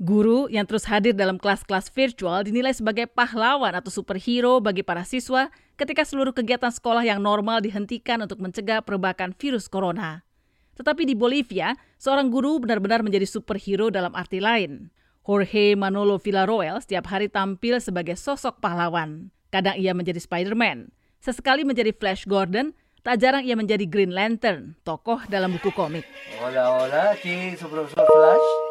Guru yang terus hadir dalam kelas-kelas virtual dinilai sebagai pahlawan atau superhero bagi para siswa ketika seluruh kegiatan sekolah yang normal dihentikan untuk mencegah perbakan virus corona. Tetapi di Bolivia, seorang guru benar-benar menjadi superhero dalam arti lain. Jorge Manolo Villarroel setiap hari tampil sebagai sosok pahlawan. Kadang ia menjadi Spider-Man, sesekali menjadi Flash Gordon, tak jarang ia menjadi Green Lantern, tokoh dalam buku komik. Hola, hola, aquí su profesor Flash.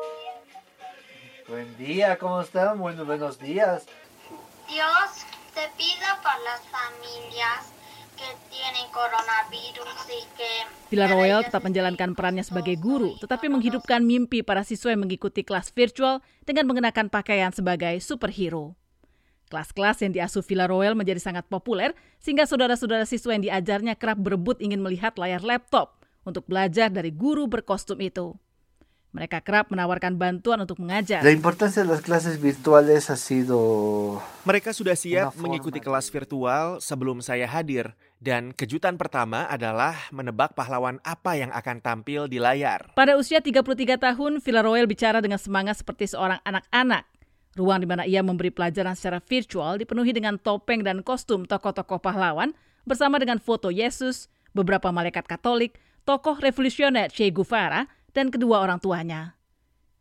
Buen día, ¿cómo están? Bueno, buenos días. Dios te pido por las familias que tienen coronavirus y que... Villarroel tetap menjalankan perannya sebagai guru, tetapi menghidupkan mimpi para siswa yang mengikuti kelas virtual dengan mengenakan pakaian sebagai superhero. Kelas-kelas yang diasuh Villarroel menjadi sangat populer, sehingga saudara-saudara siswa yang diajarnya kerap berebut ingin melihat layar laptop untuk belajar dari guru berkostum itu. Mereka kerap menawarkan bantuan untuk mengajar. La importancia de las clases virtuales ha sido Mereka sudah siap mengikuti kelas virtual sebelum saya hadir, dan kejutan pertama adalah menebak pahlawan apa yang akan tampil di layar. Pada usia 33 tahun, Villarroel bicara dengan semangat seperti seorang anak-anak. Ruang di mana ia memberi pelajaran secara virtual dipenuhi dengan topeng dan kostum tokoh-tokoh pahlawan bersama dengan foto Yesus, beberapa malaikat Katolik, tokoh revolusioner Che Guevara, dan kedua orang tuanya.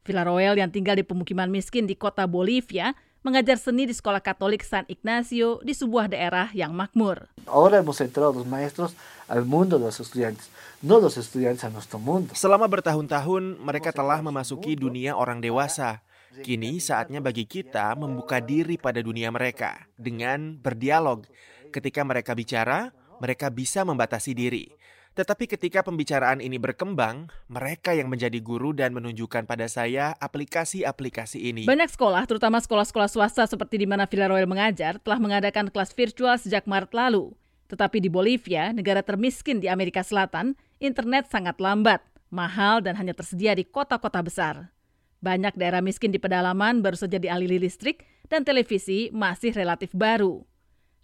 Villarroel yang tinggal di pemukiman miskin di kota Bolivia mengajar seni di sekolah Katolik San Ignacio di sebuah daerah yang makmur. Ahora hemos entrado los maestros al mundo de los estudiantes, no los estudiantes a nuestro mundo. Selama bertahun-tahun, mereka telah memasuki dunia orang dewasa. Kini saatnya bagi kita membuka diri pada dunia mereka dengan berdialog. Ketika mereka bicara, mereka bisa membatasi diri. Tetapi ketika pembicaraan ini berkembang, mereka yang menjadi guru dan menunjukkan pada saya aplikasi-aplikasi ini. Banyak sekolah, terutama sekolah-sekolah swasta seperti di mana Villarroel mengajar, telah mengadakan kelas virtual sejak Maret lalu. Tetapi di Bolivia, negara termiskin di Amerika Selatan, internet sangat lambat, mahal dan hanya tersedia di kota-kota besar. Banyak daerah miskin di pedalaman baru saja dialiri listrik dan televisi masih relatif baru.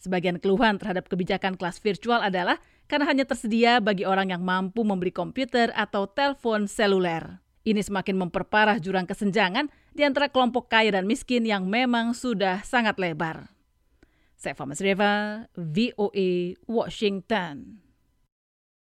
Sebagian keluhan terhadap kebijakan kelas virtual adalah karena hanya tersedia bagi orang yang mampu membeli komputer atau telepon seluler. Ini semakin memperparah jurang kesenjangan di antara kelompok kaya dan miskin yang memang sudah sangat lebar. Saya Famas Reva, VOA, Washington.